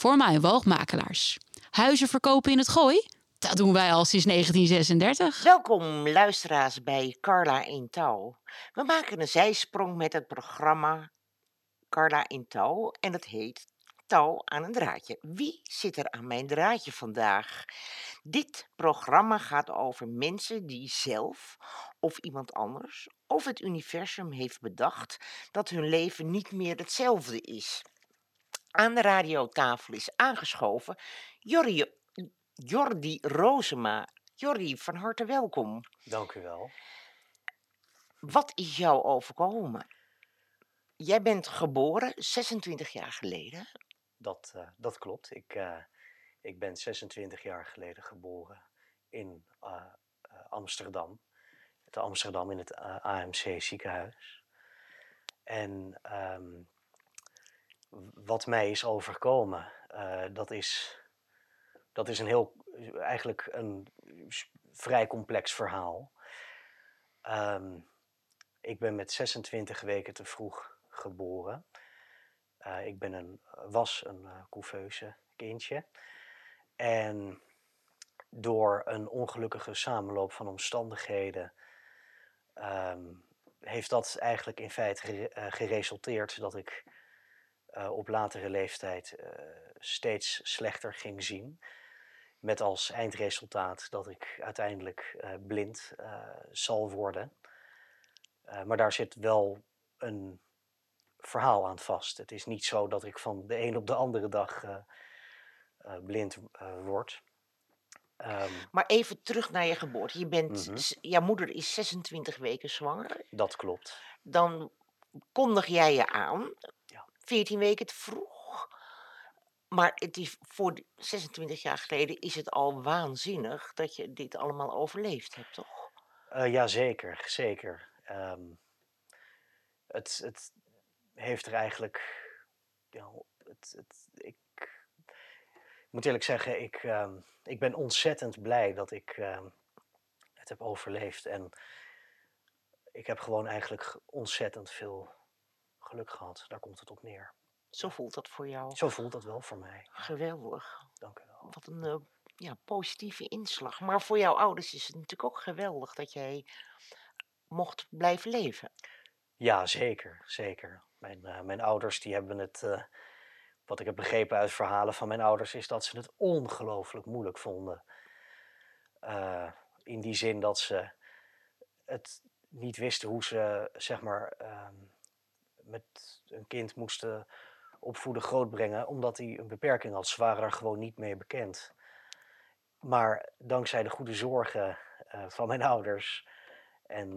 voor mij woogmakelaars. Huizen verkopen in het gooi? Dat doen wij al sinds 1936. Welkom luisteraars bij Carla in Touw. We maken een zijsprong met het programma Carla in Touw en het heet Touw aan een draadje. Wie zit er aan mijn draadje vandaag? Dit programma gaat over mensen die zelf of iemand anders of het universum heeft bedacht dat hun leven niet meer hetzelfde is. Aan de radiotafel is aangeschoven Jorrie, Jordi Rozema. Jordi, van harte welkom. Dank u wel. Wat is jou overkomen? Jij bent geboren 26 jaar geleden. Dat, uh, dat klopt. Ik, uh, ik ben 26 jaar geleden geboren in uh, Amsterdam. Het Amsterdam in het AMC ziekenhuis. En um, wat mij is overkomen, dat, is, dat is een heel, eigenlijk een vrij complex verhaal. Um, ik ben met 26 weken te vroeg geboren. Uh, ik ben een, was een uh, couveuse kindje. En door een ongelukkige samenloop van omstandigheden um, heeft dat eigenlijk in feite gere geresulteerd dat ik op latere leeftijd steeds slechter ging zien. Met als eindresultaat dat ik uiteindelijk blind zal worden. maar daar zit wel een verhaal aan vast. Het is niet zo dat ik van de een op de andere dag blind word. Um, maar even terug naar je geboorte. Je bent, -hmm. Jouw moeder is 26 weken zwanger. Dat klopt. Dan kondig jij je aan. Ja. 14 weken te vroeg. Maar het voor 26 jaar geleden is het al waanzinnig dat je dit allemaal overleefd hebt, toch? ja, zeker. zeker. Um, het, het, heeft er eigenlijk. Het, het, ik, moet eerlijk zeggen, ik, uh, ik ben ontzettend blij dat ik uh, het heb overleefd. En ik heb gewoon eigenlijk ontzettend veel geluk gehad. Daar komt het op neer. Zo voelt dat voor jou? Zo voelt dat wel voor mij. Geweldig. Dank u wel. Wat een uh, ja, positieve inslag. Maar voor jouw ouders is het natuurlijk ook geweldig dat jij mocht blijven leven. Ja, zeker. Zeker. Mijn, uh, mijn ouders die hebben het, uh, wat ik heb begrepen uit verhalen van mijn ouders, is dat ze het ongelooflijk moeilijk vonden. In die zin dat ze het niet wisten hoe ze zeg maar, um, met een kind moesten opvoeden, grootbrengen, omdat hij een beperking had. Ze waren er gewoon niet mee bekend. Maar dankzij de goede zorgen van mijn ouders en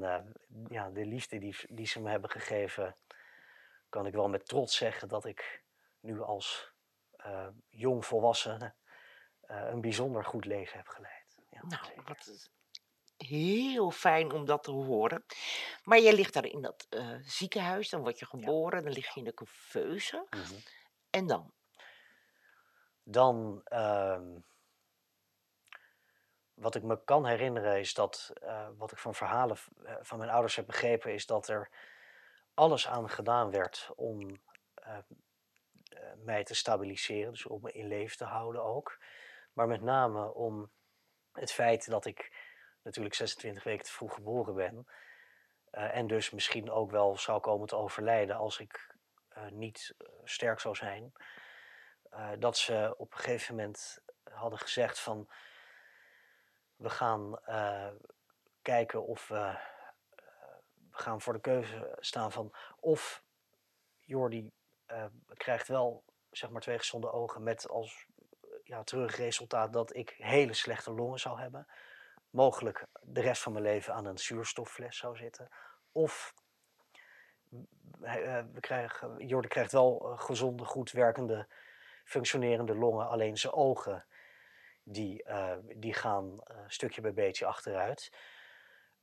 ja, de liefde die, die ze me hebben gegeven, kan ik wel met trots zeggen dat ik nu als uh, jong volwassene een bijzonder goed leven heb geleid. Ja, nou, wat is heel fijn om dat te horen. Maar je ligt daar in dat uh, ziekenhuis, dan word je geboren, ja. dan lig je in de couveuse. Mm -hmm. En dan? Dan, wat ik me kan herinneren is dat, wat ik van verhalen van mijn ouders heb begrepen, is dat er alles aan gedaan werd om mij te stabiliseren, dus om me in leven te houden ook. Maar met name om het feit dat ik natuurlijk 26 weken te vroeg geboren ben. Uh, en dus misschien ook wel zou komen te overlijden als ik uh, niet sterk zou zijn. dat ze op een gegeven moment hadden gezegd van we gaan kijken of we we gaan voor de keuze staan van of Jordi krijgt wel zeg maar twee gezonde ogen met als ja, terugresultaat dat ik hele slechte longen zou hebben. Mogelijk de rest van mijn leven aan een zuurstoffles zou zitten. Of uh, we krijgen, krijgt wel uh, gezonde, goed werkende, functionerende longen. Alleen zijn ogen die, die gaan stukje bij beetje achteruit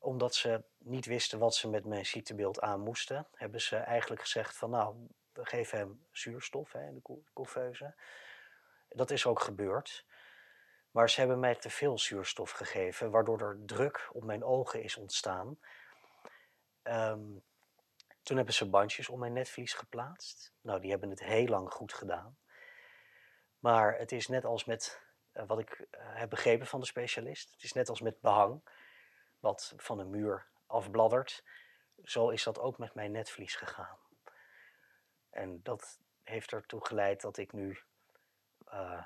omdat ze niet wisten wat ze met mijn ziektebeeld aan moesten, hebben ze eigenlijk gezegd van nou, we geven hem zuurstof hè, in de couveuse. Dat is ook gebeurd. Maar ze hebben mij te veel zuurstof gegeven, waardoor er druk op mijn ogen is ontstaan. Um, toen hebben ze bandjes om mijn netvlies geplaatst. Nou, die hebben het heel lang goed gedaan. Maar het is net als met eh, wat ik eh, heb begrepen van de specialist. Het is net als met behang, wat van een muur afbladdert. Zo is dat ook met mijn netvlies gegaan. En dat heeft ertoe geleid dat ik nu uh,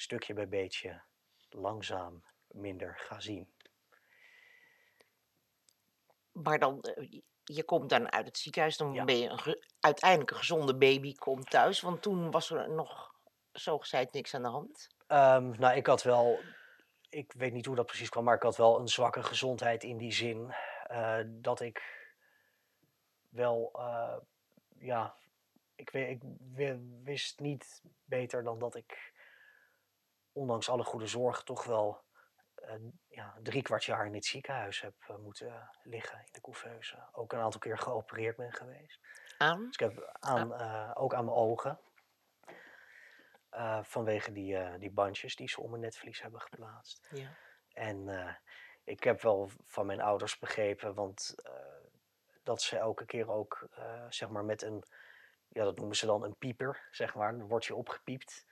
stukje bij beetje langzaam minder ga zien. Maar dan, eh, je komt dan uit het ziekenhuis, dan ben je een uiteindelijk een gezonde baby, komt thuis. Want toen was er nog zogezegd niks aan de hand. Um, nou, ik had wel, ik weet niet hoe dat precies kwam, maar ik had wel een zwakke gezondheid in die zin uh, dat ik wel, uh, ja, ik, weet, ik wist niet beter dan dat ik, ondanks alle goede zorgen, toch wel uh, ja, drie kwart jaar in het ziekenhuis heb uh, moeten liggen in de couveuse. Ook een aantal keer geopereerd ben geweest. Aan? Dus ik heb aan, uh, ook aan mijn ogen. vanwege die, die bandjes die ze om mijn netvlies hebben geplaatst. Ja. En ik heb wel van mijn ouders begrepen, want dat ze elke keer ook zeg maar met een, ja dat noemen ze dan een pieper, zeg maar. Dan word je opgepiept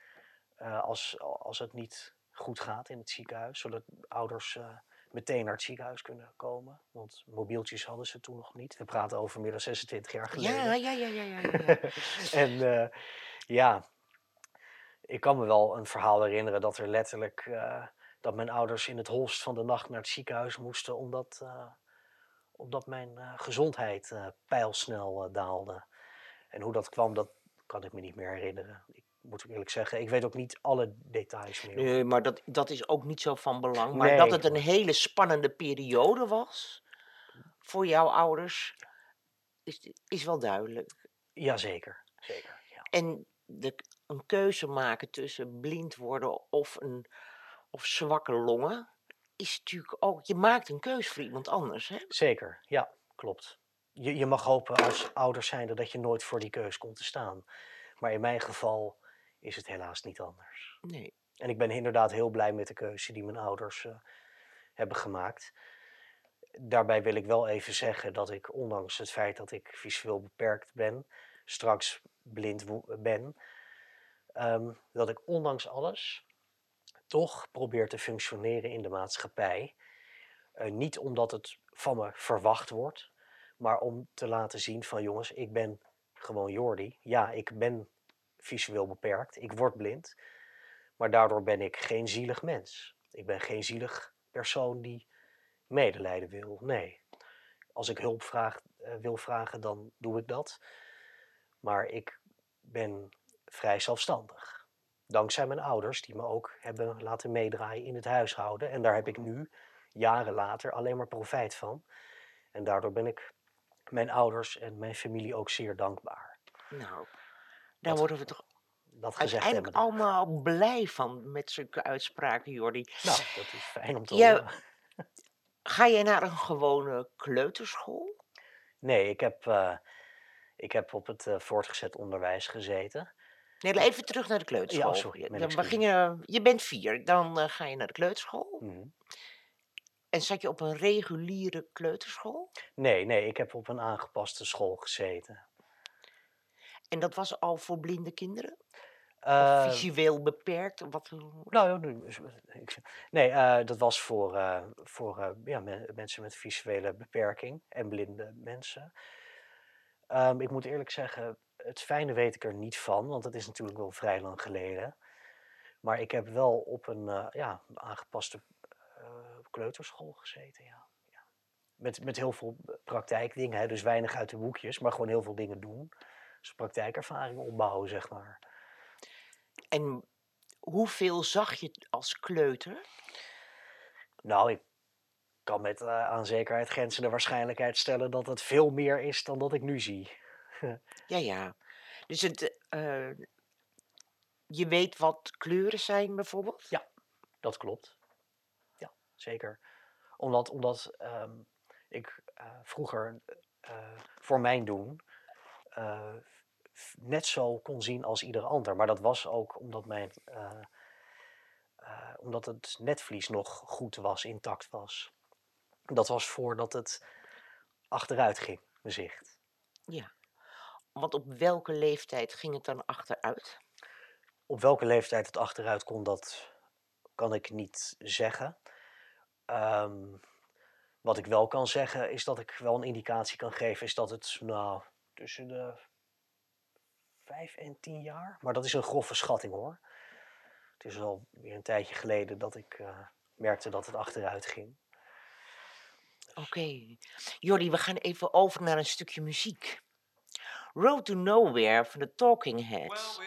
als, als het niet goed gaat in het ziekenhuis, zodat ouders uh, meteen naar het ziekenhuis kunnen komen. Want mobieltjes hadden ze toen nog niet. We praten over meer dan 26 jaar geleden. Ja, ja, ja, ja. ja, ja. en uh, ja, ik kan me wel een verhaal herinneren dat er letterlijk dat mijn ouders in het holst van de nacht naar het ziekenhuis moesten omdat, omdat mijn gezondheid pijlsnel daalde. En hoe dat kwam, dat kan ik me niet meer herinneren. Ik moet ik eerlijk zeggen. Ik weet ook niet alle details meer. Nee, maar dat, dat is ook niet zo van belang. Maar nee. dat het een hele spannende periode was voor jouw ouders, is, is wel duidelijk. Jazeker, zeker. Ja. En de, een keuze maken tussen blind worden of, een, of zwakke longen, is natuurlijk ook, je maakt een keuze voor iemand anders. Hè? Zeker, ja, klopt. Je, je mag hopen als ouders zijnde dat je nooit voor die keus komt te staan. Maar in mijn geval is het helaas niet anders. Nee. En ik ben inderdaad heel blij met de keuze die mijn ouders uh, hebben gemaakt. Daarbij wil ik wel even zeggen dat ik, ondanks het feit dat ik visueel beperkt ben, straks blind ben, um, dat ik ondanks alles toch probeer te functioneren in de maatschappij. Uh, niet omdat het van me verwacht wordt, maar om te laten zien van jongens, ik ben gewoon Jordi. Ja, ik ben visueel beperkt. Ik word blind. Maar daardoor ben ik geen zielig mens. Ik ben geen zielig persoon die medelijden wil. Nee. Als ik hulp vraag, uh, wil vragen, dan doe ik dat. Maar ik ben vrij zelfstandig. Dankzij mijn ouders, die me ook hebben laten meedraaien in het huishouden. En daar heb ik nu, jaren later, alleen maar profijt van. En daardoor ben ik mijn ouders en mijn familie ook zeer dankbaar. Nou, daar dat, worden we toch dat uiteindelijk hebben. allemaal blij van met zulke uitspraken, Jordi. Nou, dat is fijn om te Ja, horen. Ga jij naar een gewone kleuterschool? Nee, ik heb, uh, ik heb op het uh, voortgezet onderwijs gezeten. Nee, even terug naar de kleuterschool. Ja, sorry. Dan, we gingen, je bent vier, dan uh, ga je naar de kleuterschool. Mhm. En zat je op een reguliere kleuterschool? Nee, nee, ik heb op een aangepaste school gezeten. En dat was al voor blinde kinderen? Uh, of visueel beperkt? Wat... Nou, nee, uh, dat was voor, uh, voor ja, me mensen met visuele beperking en blinde mensen. Um, ik moet eerlijk zeggen, het fijne weet ik er niet van, want dat is natuurlijk wel vrij lang geleden. Maar ik heb wel op een ja, aangepaste kleuterschool gezeten, ja. ja. Met, met heel veel praktijkdingen, hè, dus weinig uit de boekjes, maar gewoon heel veel dingen doen. Dus praktijkervaring opbouwen, zeg maar. En hoeveel zag je als kleuter? Nou, ik kan met uh, aan zekerheid grenzende waarschijnlijkheid stellen dat het veel meer is dan dat ik nu zie. ja, ja. Dus het, uh, je weet wat kleuren zijn bijvoorbeeld? Ja, dat klopt. Ja, zeker. Omdat, omdat um, ik uh, vroeger voor mijn doen net zo kon zien als ieder ander. Maar dat was ook omdat, mijn, eh, eh, omdat het netvlies nog goed was, intact was. Dat was voordat het achteruit ging, mijn zicht. Ja, want op welke leeftijd ging het dan achteruit? Op welke leeftijd het achteruit kon, dat kan ik niet zeggen. Ehm, wat ik wel kan zeggen, is dat ik wel een indicatie kan geven, is dat het nou tussen de vijf en tien jaar. Maar dat is een grove schatting hoor. Het is al weer een tijdje geleden dat ik eh, merkte dat het achteruit ging. Oké. Okay. Jordi, we gaan even over naar een stukje muziek. Road to Nowhere van de Talking Heads.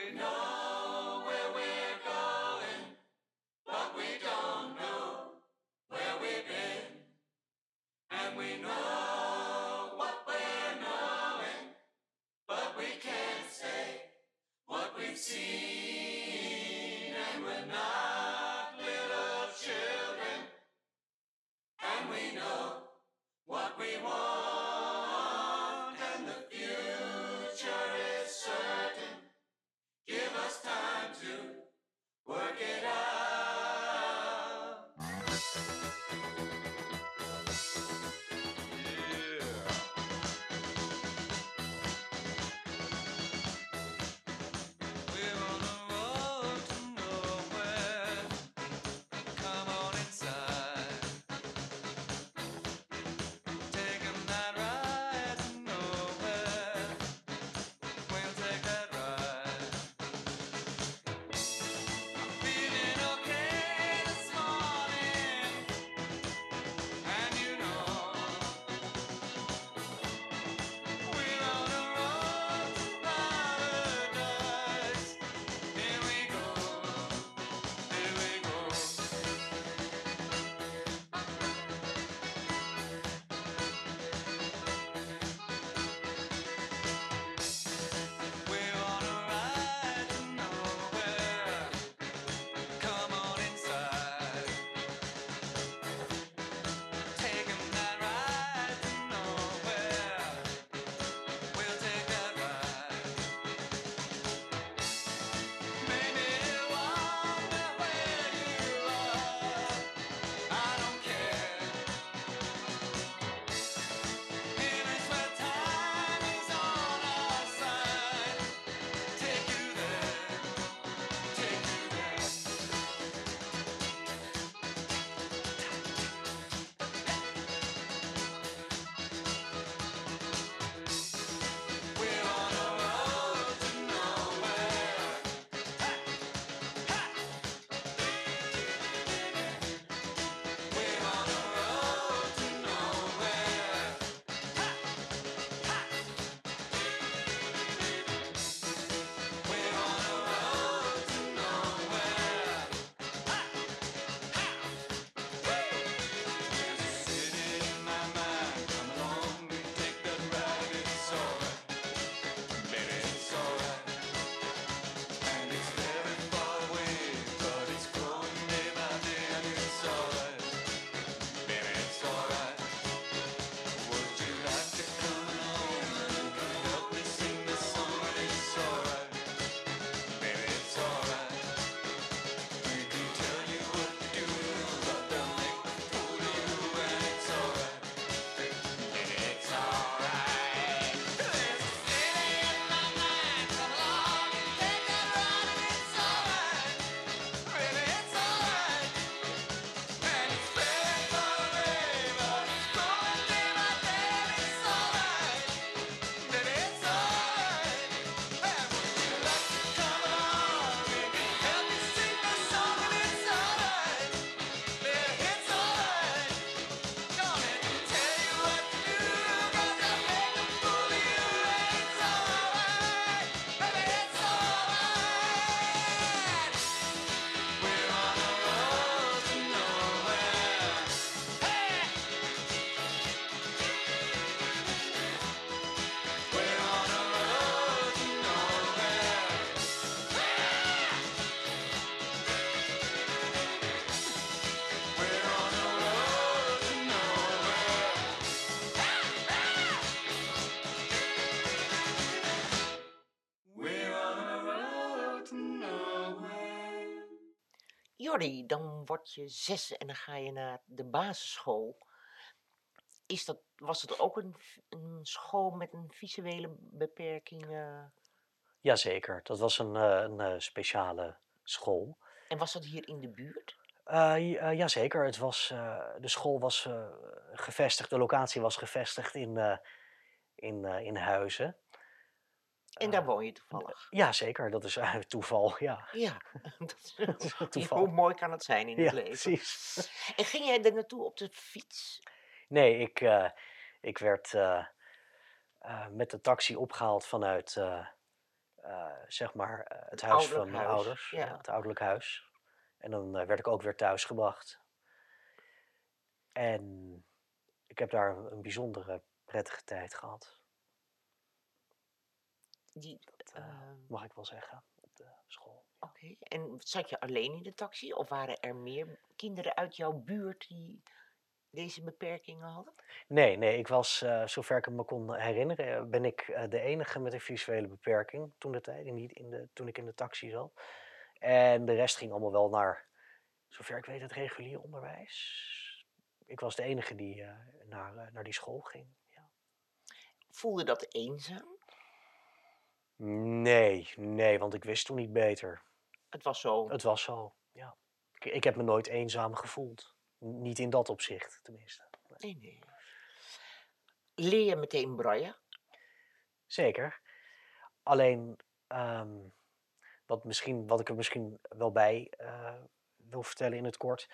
Jordi, dan word je zes en dan ga je naar de basisschool. Is dat, was dat ook een, een school met een visuele beperking? Uh? Jazeker, dat was een, eh, een eh, speciale school. En was dat hier in de buurt? Uh, jazeker, het was, de school was gevestigd, de locatie was gevestigd in, in, in Huizen. En daar woon je toevallig. Jazeker, dat is uh, toeval, ja. Ja, dat is, toeval. hoe mooi kan het zijn in Ja, het leven? precies. En ging jij er naartoe op de fiets? Nee, ik, eh, ik werd eh, met de taxi opgehaald vanuit zeg maar het huis van mijn huis, ouders, ja. ja, het ouderlijk huis. En dan werd ik ook weer thuis gebracht. En ik heb daar een bijzondere prettige tijd gehad, Die, eh, eh, mag ik wel zeggen, op de school. Oké, en zat je alleen in de taxi of waren er meer kinderen uit jouw buurt die deze beperkingen hadden? Nee, nee, ik was, eh, zover ik me kon herinneren, ben ik de enige met een visuele beperking toen de tijd, in de, toen ik in de taxi zat. En de rest ging allemaal wel naar, zover ik weet, het regulier onderwijs. Ik was de enige die naar, naar die school ging. Ja. Voelde dat eenzaam? Nee, nee, want ik wist toen niet beter. Het was zo. Het was zo, ja. Ik, ik heb me nooit eenzaam gevoeld. N- Niet in dat opzicht, tenminste. Nee, nee. Leer je meteen braille? Zeker. Alleen, ehm, wat, misschien, wat ik er misschien wel bij eh, wil vertellen in het kort,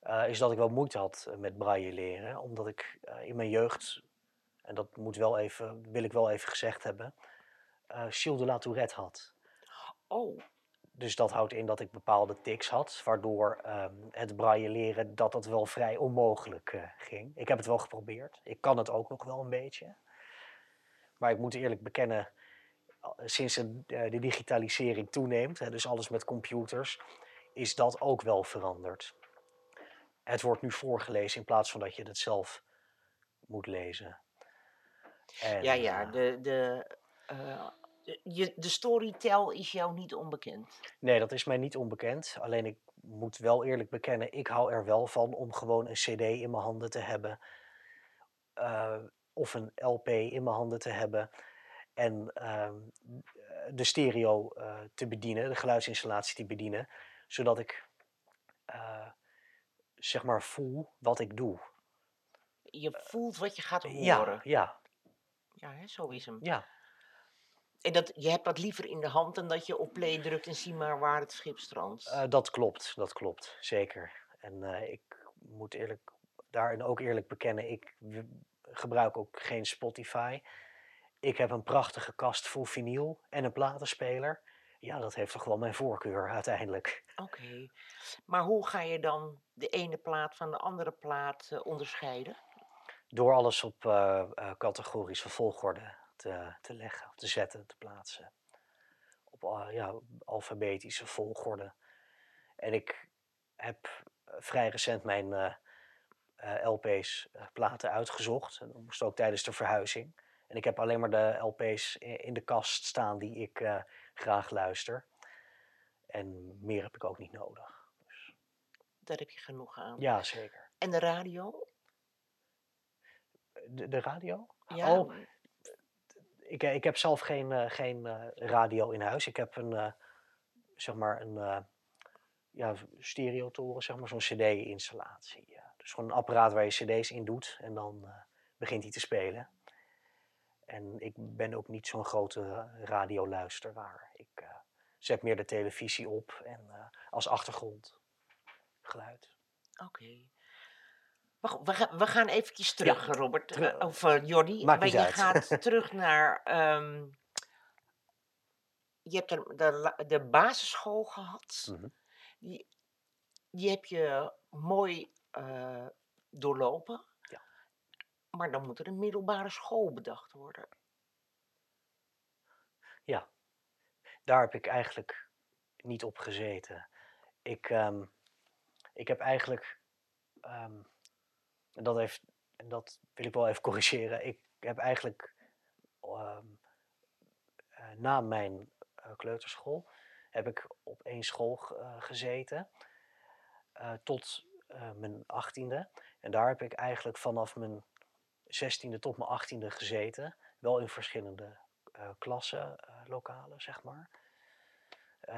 eh, is dat ik wel moeite had eh, met braille leren. Omdat ik in mijn jeugd, en dat moet wel even, wil ik wel even gezegd hebben, eh Gilles de la Tourette had. Oh, Dus dat houdt in dat ik bepaalde tics had, waardoor ehm, het braille leren dat dat wel vrij onmogelijk eh, ging. Ik heb het wel geprobeerd. Ik kan het ook nog wel een beetje. Maar ik moet eerlijk bekennen, al- sinds de, eh, de digitalisering toeneemt, hè, dus alles met computers, is dat ook wel veranderd. Het wordt nu voorgelezen in plaats van dat je het zelf moet lezen. En, ja, ja. eh, De, de, eh, de, je, de storytel is jou niet onbekend. Nee, dat is mij niet onbekend. Alleen ik moet wel eerlijk bekennen, ik hou er wel van om gewoon een CD in mijn handen te hebben. eh, of een LP in mijn handen te hebben. En ehm, de stereo eh, te bedienen, de geluidsinstallatie te bedienen. Zodat ik eh, zeg maar voel wat ik doe. Je voelt wat je gaat Ja, horen. ja, Ja, hè, zo is hem. ja. En dat, je hebt dat liever in de hand dan dat je op play drukt en zie maar waar het schip strandt. Eh, dat klopt, dat klopt, zeker. En eh, ik moet eerlijk, daarin ook eerlijk bekennen, ik gebruik ook geen Spotify. Ik heb een prachtige kast vol vinyl en een platenspeler. Ja, dat heeft toch wel mijn voorkeur uiteindelijk. Oké. Maar hoe ga je dan de ene plaat van de andere plaat eh, onderscheiden? Door alles op categorische volgorde te, te leggen, te zetten, te plaatsen. Op ja, alfabetische volgorde. En ik heb eh, vrij recent mijn eh, eh, LP's, platen uitgezocht. En dat moest ook tijdens de verhuizing. En ik heb alleen maar de LP's in de kast staan die ik graag luister. En meer heb ik ook niet nodig. Dus, Daar heb je genoeg aan. ja, zeker. En de radio? De, de radio? Ja, Oh, ik, eh, ik heb zelf geen, eh, geen eh, radio in huis. Ik heb een, zeg maar, een ja, stereotoren, zeg maar, zo'n cd-installatie. Dus gewoon een apparaat waar je cd's in doet en dan begint hij te spelen. En ik ben ook niet zo'n grote radioluisteraar. Ik zet meer de televisie op en als achtergrondgeluid. Oké. Maar goed, we, gaan, we gaan eventjes terug, Robert. teru- eh, of uh, Jordi. Maakt maar je uit. gaat terug naar... ehm, je hebt de, de, basisschool gehad. Mhm. Die, die heb je mooi eh, doorlopen. Ja. Maar dan moet er een middelbare school bedacht worden. Ja, daar heb ik eigenlijk niet op gezeten. Ik, ehm, ik heb eigenlijk, ehm, en dat, heeft, en dat wil ik wel even corrigeren, ik heb eigenlijk ehm, eh, na mijn eh, kleuterschool, heb ik op één school eh, gezeten tot mijn achttiende. En daar heb ik eigenlijk vanaf mijn zestiende tot mijn achttiende gezeten, wel in verschillende eh, klassenlokalen, zeg maar.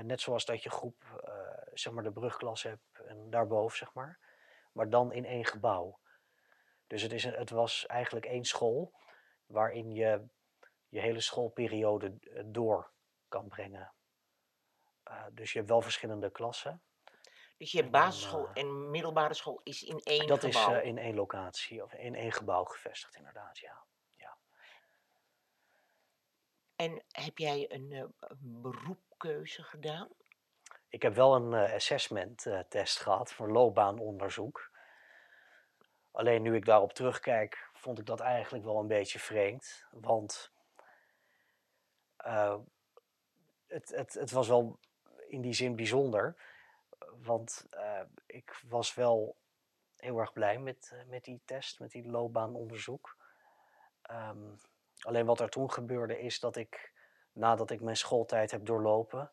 Net zoals dat je groep, zeg maar de brugklas hebt en daarboven, zeg maar. Maar dan in één gebouw. Dus het, is het was eigenlijk één school waarin je je hele schoolperiode eh, door kan brengen. Eh, dus je hebt wel verschillende klassen. Dus je hebt En basisschool eh, en middelbare school is in één dat gebouw. is eh, in één locatie of in één gebouw gevestigd, inderdaad. Ja. En heb jij een, een beroepkeuze gedaan? Ik heb wel een assessment test gehad voor loopbaanonderzoek. Alleen nu ik daarop terugkijk, vond ik dat eigenlijk wel een beetje vreemd. Want eh, het, het, het was wel in die zin bijzonder. Want eh, ik was wel heel erg blij met, eh, met die test, met die loopbaanonderzoek. Ehm, alleen wat er toen gebeurde is dat ik, nadat ik mijn schooltijd heb doorlopen,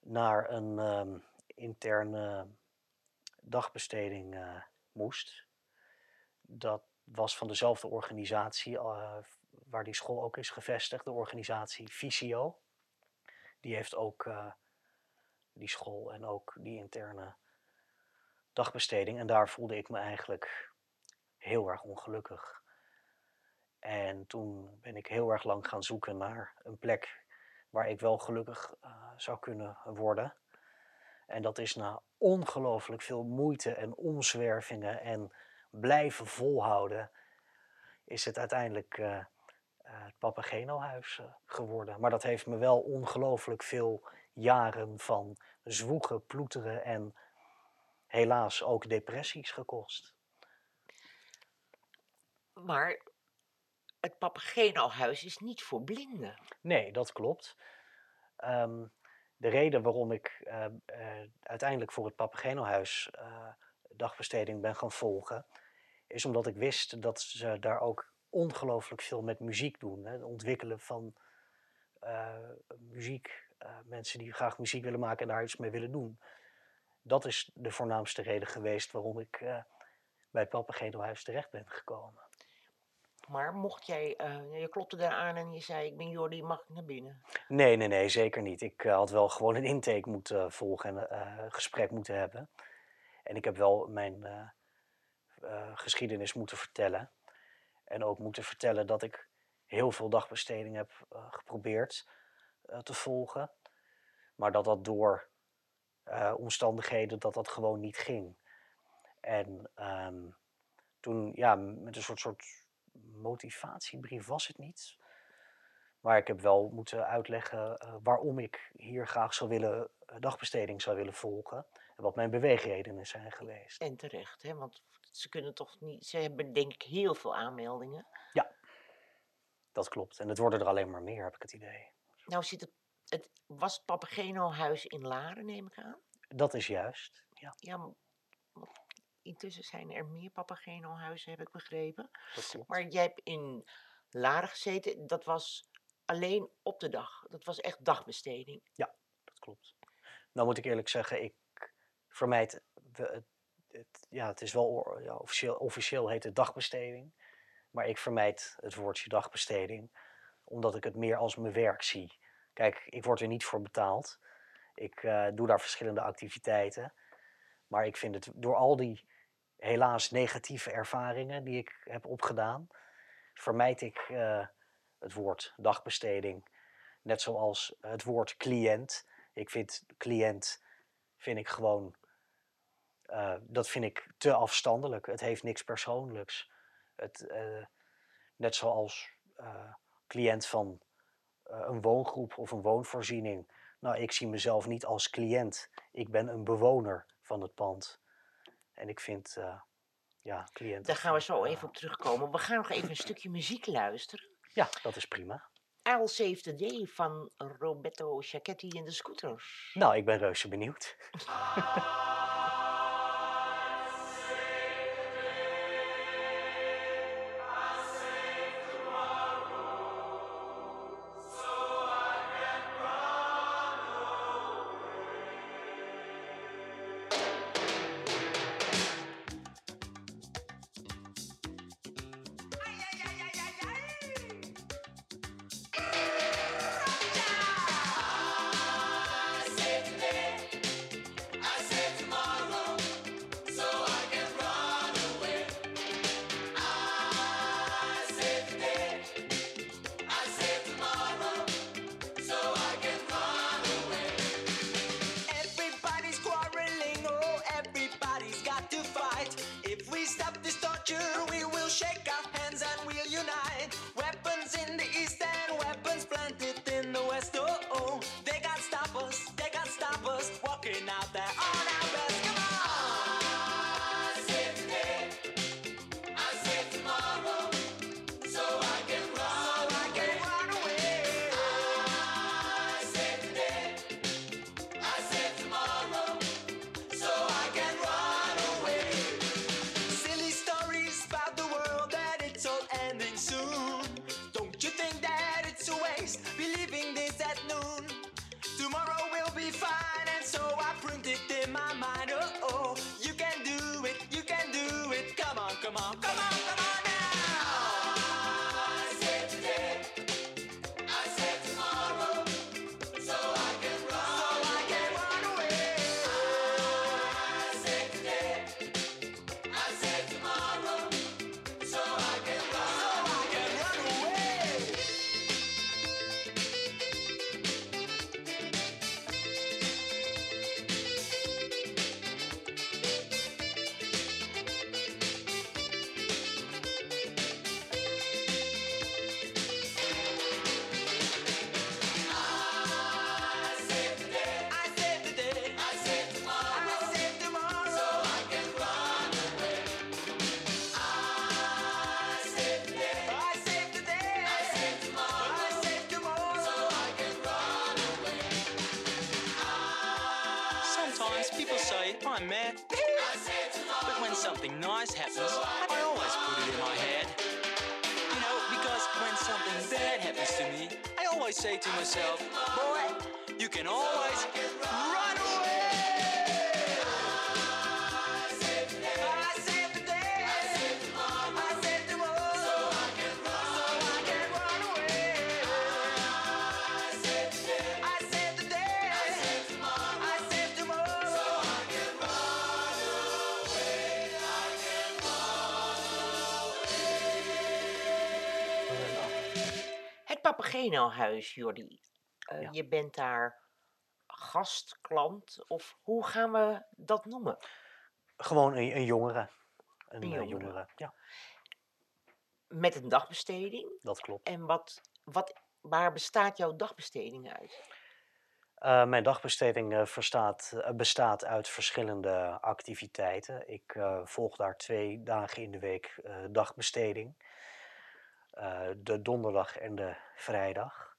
naar een ehm, interne dagbesteding moest. Dat was van dezelfde organisatie eh, waar die school ook is gevestigd, de organisatie Visio. Die heeft ook eh, die school en ook die interne dagbesteding. En daar voelde ik me eigenlijk heel erg ongelukkig. En toen ben ik heel erg lang gaan zoeken naar een plek waar ik wel gelukkig eh, zou kunnen worden. En dat is na ongelooflijk veel moeite en omzwervingen en blijven volhouden, is het uiteindelijk eh, eh, het Papageno-huis eh, geworden. Maar dat heeft me wel ongelooflijk veel jaren van zwoegen, ploeteren en helaas ook depressies gekost. Maar het Papageno-huis is niet voor blinden. Nee, dat klopt. Ehm, de reden waarom ik eh, eh, uiteindelijk voor het Papageno-huis eh, dagbesteding ben gaan volgen, is omdat ik wist dat ze daar ook ongelooflijk veel met muziek doen. Hè? Het ontwikkelen van eh, muziek, mensen die graag muziek willen maken en daar iets mee willen doen. Dat is de voornaamste reden geweest waarom ik bij het Papageno-huis terecht ben gekomen. Maar mocht jij, eh, je klopte daar aan en je zei, ik ben Jordi, mag ik naar binnen? Nee, nee, nee, zeker niet. Ik eh, had wel gewoon een intake moeten volgen en eh, een gesprek moeten hebben. En ik heb wel mijn eh, eh, geschiedenis moeten vertellen. En ook moeten vertellen dat ik heel veel dagbesteding heb eh, geprobeerd eh, te volgen. Maar dat dat door eh, omstandigheden dat dat gewoon niet ging. En ehm, toen, ja, met een soort, soort motivatiebrief was het niet. Maar ik heb wel moeten uitleggen eh, waarom ik hier graag zou willen, eh, dagbesteding zou willen volgen. En wat mijn beweegredenen zijn geweest. En terecht, hè? want ze kunnen toch niet, ze hebben denk ik heel veel aanmeldingen. Dat klopt. En het worden er alleen maar meer, heb ik het idee. Nou zit het, het was het Papageno-huis in Laren, neem ik aan. Dat is juist. Ja, Ja, intussen zijn er meer Papageno-huizen, heb ik begrepen. dat klopt. Maar jij hebt in Laren gezeten, dat was alleen op de dag. Dat was echt dagbesteding. Dat klopt. Nou moet ik eerlijk zeggen, ik vermijd het, het, ja, het is wel ja, officieel, officieel heet het dagbesteding. Maar ik vermijd het woordje dagbesteding, omdat ik het meer als mijn werk zie. Kijk, ik word er niet voor betaald. Ik eh, doe daar verschillende activiteiten. Maar ik vind het door al die helaas negatieve ervaringen die ik heb opgedaan, vermijd ik eh, het woord dagbesteding. Net zoals het woord cliënt. Ik vind cliënt vind ik gewoon. eh, dat vind ik te afstandelijk. Het heeft niks persoonlijks. Het, eh, net zoals cliënt van een woongroep of een woonvoorziening. Nou, ik zie mezelf niet als cliënt. Ik ben een bewoner van het pand. En ik vind, eh, ja, cliënt. Daar gaan we zo eh, even op terugkomen. We gaan nog even een stukje muziek luisteren. Ja, dat is prima. I'll Save the Day van Roberto Giacchetti en de Scooters. Nou, ik ben reuze benieuwd. that all that say to myself, Het Papageno-huis, Jordi. Ja. Je bent daar gastklant, of hoe gaan we dat noemen? Gewoon een, een jongere. Een, Een eh, jongere. jongere. Ja, Met een dagbesteding. dat klopt. En wat, wat, waar bestaat jouw dagbesteding uit? Eh, mijn dagbesteding verstaat, bestaat uit verschillende activiteiten. Ik volg daar twee dagen in de week dagbesteding. Eh, de donderdag en de vrijdag.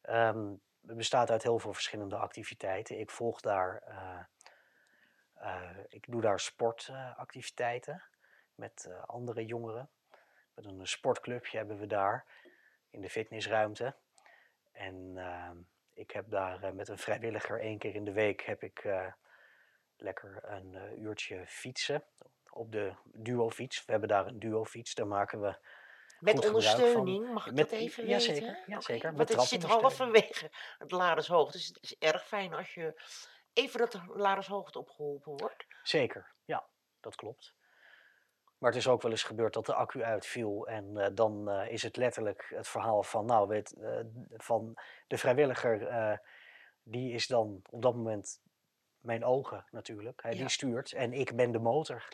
Ehm, het bestaat uit heel veel verschillende activiteiten. Ik volg daar, eh, eh, ik doe daar sportactiviteiten met andere jongeren. Met een sportclubje hebben we daar in de fitnessruimte. En ehm, ik heb daar met een vrijwilliger één keer in de week heb ik lekker een uurtje fietsen op de duofiets. We hebben daar een duofiets, daar maken we Met van. ondersteuning, mag ik Met- dat even ja, weten? zeker, ja, Oké, zeker, met Want het zit halverwege het Ladershoog. Dus het is erg fijn als je even dat de Ladershoogte opgeholpen wordt. Zeker, ja, dat klopt. Maar het is ook wel eens gebeurd dat de accu uitviel en eh, dan eh, is het letterlijk het verhaal van, nou, weet, eh, van de vrijwilliger, die is dan op dat moment mijn ogen natuurlijk. Hij Ja. die stuurt en ik ben de motor.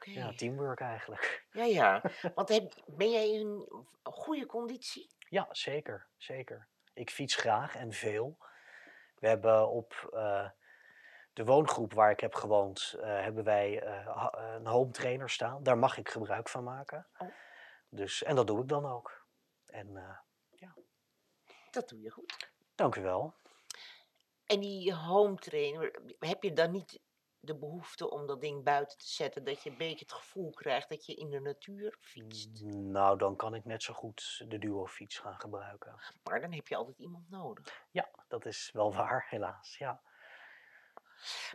Ja, teamwork eigenlijk. Ja, ja. Want heb, ben jij in goede conditie? Ja, zeker, zeker. Ik fiets graag en veel. We hebben op eh, de woongroep waar ik heb gewoond, eh, hebben wij eh, een home trainer staan. Daar mag ik gebruik van maken. Oh. Dus, en dat doe ik dan ook. En eh, Dat doe je goed. dank u wel. En die home trainer, heb je dan niet de behoefte om dat ding buiten te zetten, dat je een beetje het gevoel krijgt dat je in de natuur fietst? Nou, dan kan ik net zo goed de duofiets gaan gebruiken. Maar dan heb je altijd iemand nodig. Ja, dat is wel waar, helaas. Ja.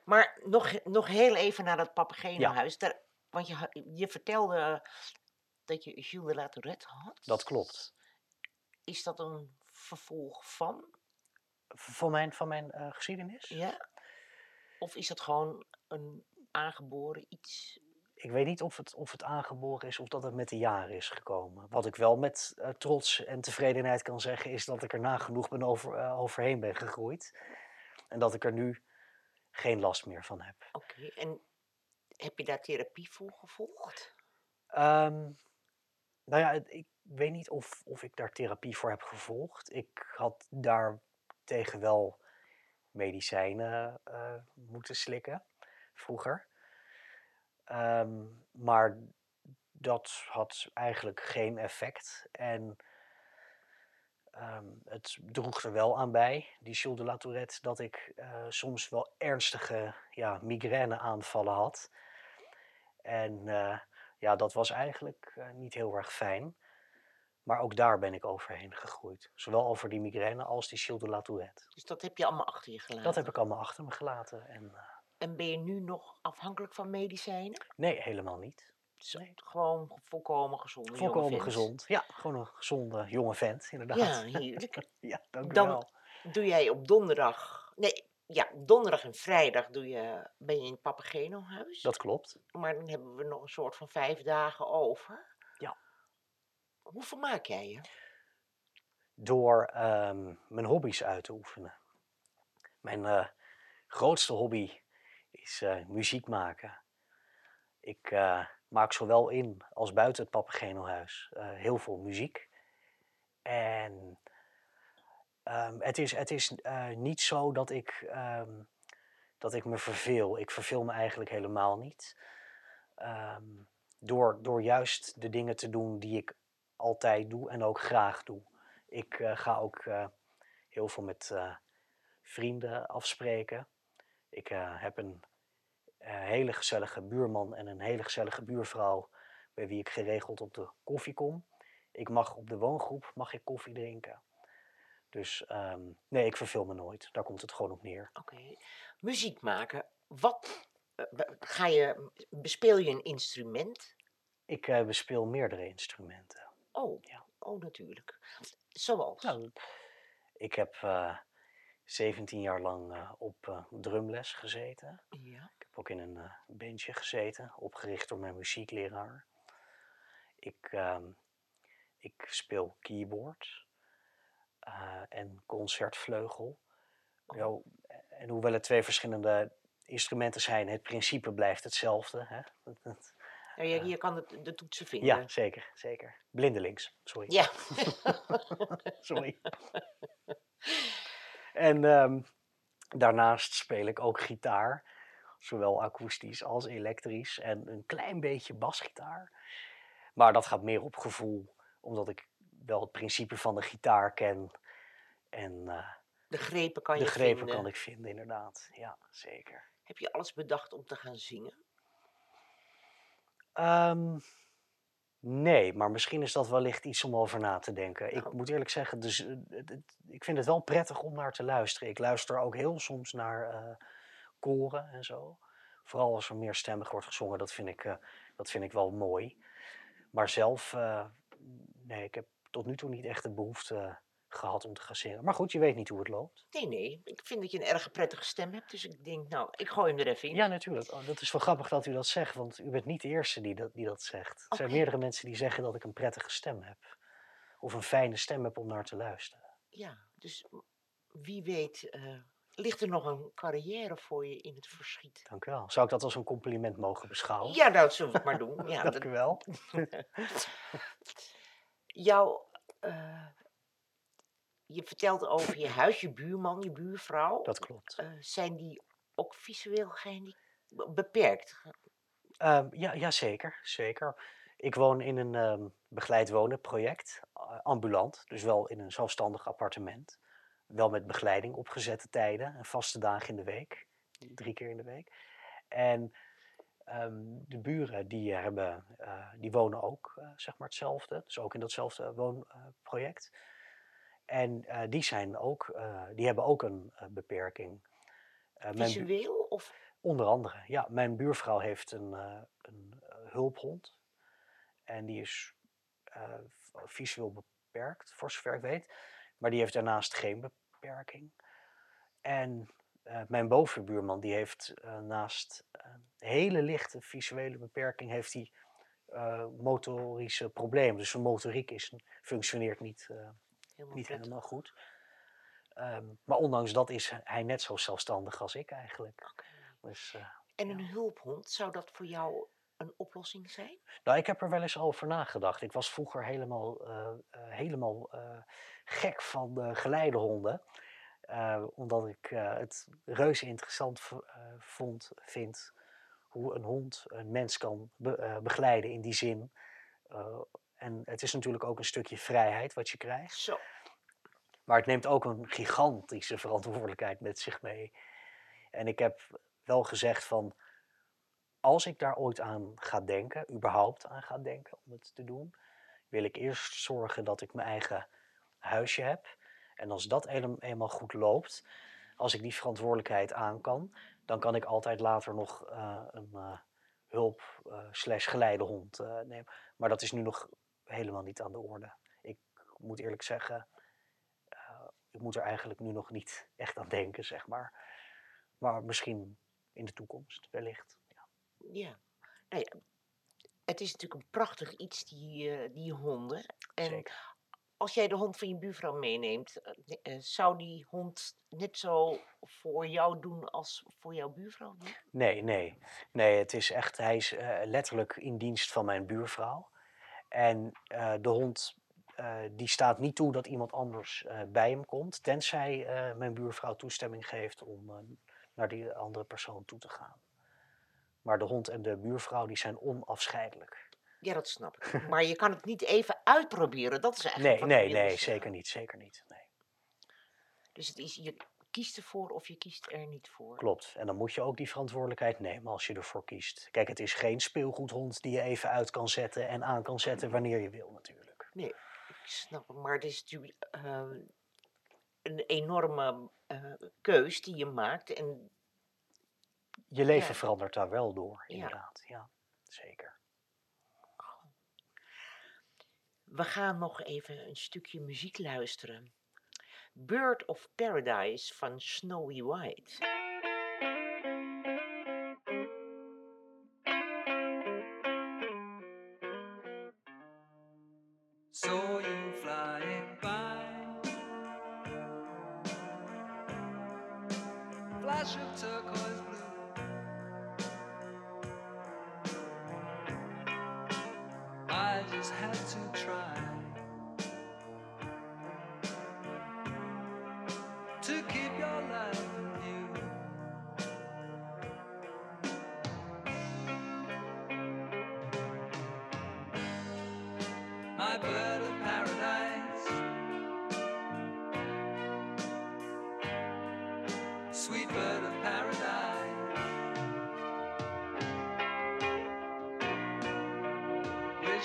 Maar nog, nog heel even naar dat papagenehuis. Daar, want je, je vertelde dat je Jules de La Tourette had. Dat klopt. Is dat een vervolg van? Van mijn, van mijn eh, geschiedenis? Ja? Of is dat gewoon een aangeboren iets? Ik weet niet of het, of het aangeboren is of dat het met de jaren is gekomen. Wat ik wel met eh, trots en tevredenheid kan zeggen, is dat ik er nagenoeg ben over, eh, overheen ben gegroeid. En dat ik er nu geen last meer van heb. Oké, en heb je daar therapie voor gevolgd? Ehm, nou ja, ik weet niet of, of ik daar therapie voor heb gevolgd. Ik had daar tegen wel medicijnen eh, moeten slikken, vroeger. Ehm, maar dat had eigenlijk geen effect. En ehm, het droeg er wel aan bij, die Jules de la Tourette, dat ik eh, soms wel ernstige ja, migraineaanvallen had. En eh, ja, dat was eigenlijk eh, niet heel erg fijn. Maar ook daar ben ik overheen gegroeid. Zowel over die migraine als die Gilles de la Tourette. Dus dat heb je allemaal achter je gelaten. Dat heb ik allemaal achter me gelaten. En En ben je nu nog afhankelijk van medicijnen? nee, helemaal niet. Zo, Nee. Gewoon volkomen gezond. Volkomen gezond. Ja, gewoon een gezonde jonge vent, inderdaad. Ja, heerlijk. ja dank u Dan- wel. Doe jij op donderdag... Nee, ja, donderdag en vrijdag doe je, ben je in het Papageno-huis. Dat klopt. Maar dan hebben we nog een soort van vijf dagen over. Ja. Hoe vermaak jij je? Door ehm, mijn hobby's uit te oefenen. Mijn eh, grootste hobby is eh, muziek maken. Ik eh, maak zowel in als buiten het Papageno-huis eh, heel veel muziek. En ehm, het is, het is niet zo dat ik, ehm, dat ik me verveel. Ik verveel me eigenlijk helemaal niet. Ehm, door, door juist de dingen te doen die ik altijd doe en ook graag doe. Ik ga ook heel veel met vrienden afspreken. Ik eh, heb een eh, hele gezellige buurman en een hele gezellige buurvrouw bij wie ik geregeld op de koffie kom. Ik mag op de woongroep mag ik koffie drinken. Dus ehm, nee, ik verveel me nooit. Daar komt het gewoon op neer. Oké. Muziek maken. Wat eh, ga je, bespeel je een instrument? Ik bespeel meerdere instrumenten. Oh, Ja. oh natuurlijk. Zoals? Nou, ik heb 17 jaar lang eh, op eh, drumles gezeten. ja. Ik heb ook in een eh, bandje gezeten, opgericht door mijn muziekleraar. Ik, ehm, ik speel keyboard en concertvleugel. Ja, en hoewel het twee verschillende instrumenten zijn, het principe blijft hetzelfde. Hè? Ja, je, je kan het, de toetsen vinden. Ja, zeker, zeker. Blindelings, sorry. Ja. Sorry. en ehm, daarnaast speel ik ook gitaar, zowel akoestisch als elektrisch en een klein beetje basgitaar. Maar dat gaat meer op gevoel, omdat ik wel het principe van de gitaar ken. En eh, De grepen kan de je grepen vinden. kan ik vinden, inderdaad. Ja, zeker. Heb je alles bedacht om te gaan zingen? Ehm, nee, maar misschien is dat wellicht iets om over na te denken. Ik Nou. moet eerlijk zeggen, dus, eh, ik vind het wel prettig om naar te luisteren. Ik luister ook heel soms naar eh, koren en zo. Vooral als er meer stemmig wordt gezongen, dat vind ik, eh, dat vind ik wel mooi. Maar zelf, nee, ik heb tot nu toe niet echt de behoefte gehad om te gaan zingen. Maar goed, je weet niet hoe het loopt. Nee, nee. Ik vind dat je een erg prettige stem hebt. Dus ik denk, nou, ik gooi hem er even in. Ja, natuurlijk. Oh, dat is wel grappig dat u dat zegt, want u bent niet de eerste die dat, die dat zegt. Er zijn meerdere mensen die zeggen dat ik een prettige stem heb. Of een fijne stem heb om naar te luisteren. Ja, dus wie weet eh, ligt er nog een carrière voor je in het verschiet. Dank u wel. Zou ik dat als een compliment mogen beschouwen? Ja, nou, dat zullen we het maar doen. Ja, Dank dat, u wel. jouw, eh, je vertelt over je huis, je buurman, je buurvrouw. Dat klopt. Eh, zijn die ook visueel beperkt? Ehm, ja, ja, zeker, zeker. Ik woon in een ehm, begeleid wonen project, eh, ambulant, dus wel in een zelfstandig appartement. Wel met begeleiding, opgezette tijden en vaste dagen in de week, drie keer in de week. En ehm, de buren die, hebben, eh, die wonen ook, zeg maar hetzelfde, dus ook in datzelfde woonproject. En eh, die, zijn ook, eh, die hebben ook een eh, beperking. Visueel? Of, Onder andere, ja. Mijn buurvrouw heeft een, een hulphond. En die is visueel beperkt, voor zover ik weet. Maar die heeft daarnaast geen beperking. En mijn bovenbuurman, die heeft naast een hele lichte visuele beperking, heeft hij motorische problemen. Dus zijn motoriek is, functioneert niet, helemaal niet helemaal goed. Ehm, maar ondanks dat is hij net zo zelfstandig als ik eigenlijk. Dus, eh, En een hulphond, zou dat voor jou een oplossing zijn? nou, ik heb er wel eens over nagedacht. Ik was vroeger helemaal, eh, eh, helemaal gek van de geleidehonden. Eh, omdat ik het reuze interessant vond, vind hoe een hond een mens kan be- begeleiden in die zin. En het is natuurlijk ook een stukje vrijheid wat je krijgt. Zo. Maar het neemt ook een gigantische verantwoordelijkheid met zich mee. En ik heb wel gezegd van, als ik daar ooit aan ga denken, überhaupt aan ga denken om het te doen, wil ik eerst zorgen dat ik mijn eigen huisje heb. En als dat eenmaal goed loopt, als ik die verantwoordelijkheid aan kan, dan kan ik altijd later nog eh, een eh, hulp eh, slash geleidehond eh, nemen. Maar dat is nu nog helemaal niet aan de orde. Ik moet eerlijk zeggen, eh, ik moet er eigenlijk nu nog niet echt aan denken, zeg maar. Maar misschien in de toekomst, wellicht. Ja. Ja. Nou ja, het is natuurlijk een prachtig iets, die, eh, die honden. En Zeker. als jij de hond van je buurvrouw meeneemt, eh, zou die hond net zo voor jou doen als voor jouw buurvrouw doen? Nee, nee. Nee, het is echt, hij is letterlijk in dienst van mijn buurvrouw. En eh, de hond eh, die staat niet toe dat iemand anders eh, bij hem komt, tenzij mijn buurvrouw toestemming geeft om naar die andere persoon toe te gaan. Maar de hond en de buurvrouw die zijn onafscheidelijk. Ja, dat snap ik. Maar je kan het niet even uitproberen, dat is eigenlijk Nee, nee, nee, zeggen. zeker niet, zeker niet. Nee, Dus het is, je kiest ervoor of je kiest er niet voor. klopt. En dan moet je ook die verantwoordelijkheid nemen als je ervoor kiest. Kijk, het is geen speelgoedhond die je even uit kan zetten en aan kan zetten wanneer je wil natuurlijk. Nee, ik snap het. Maar het is natuurlijk eh, een enorme eh, keus die je maakt. En Je leven Ja. verandert daar wel door, Ja. inderdaad. Ja, zeker. we gaan nog even een stukje muziek luisteren. Bird of Paradise van Snowy White.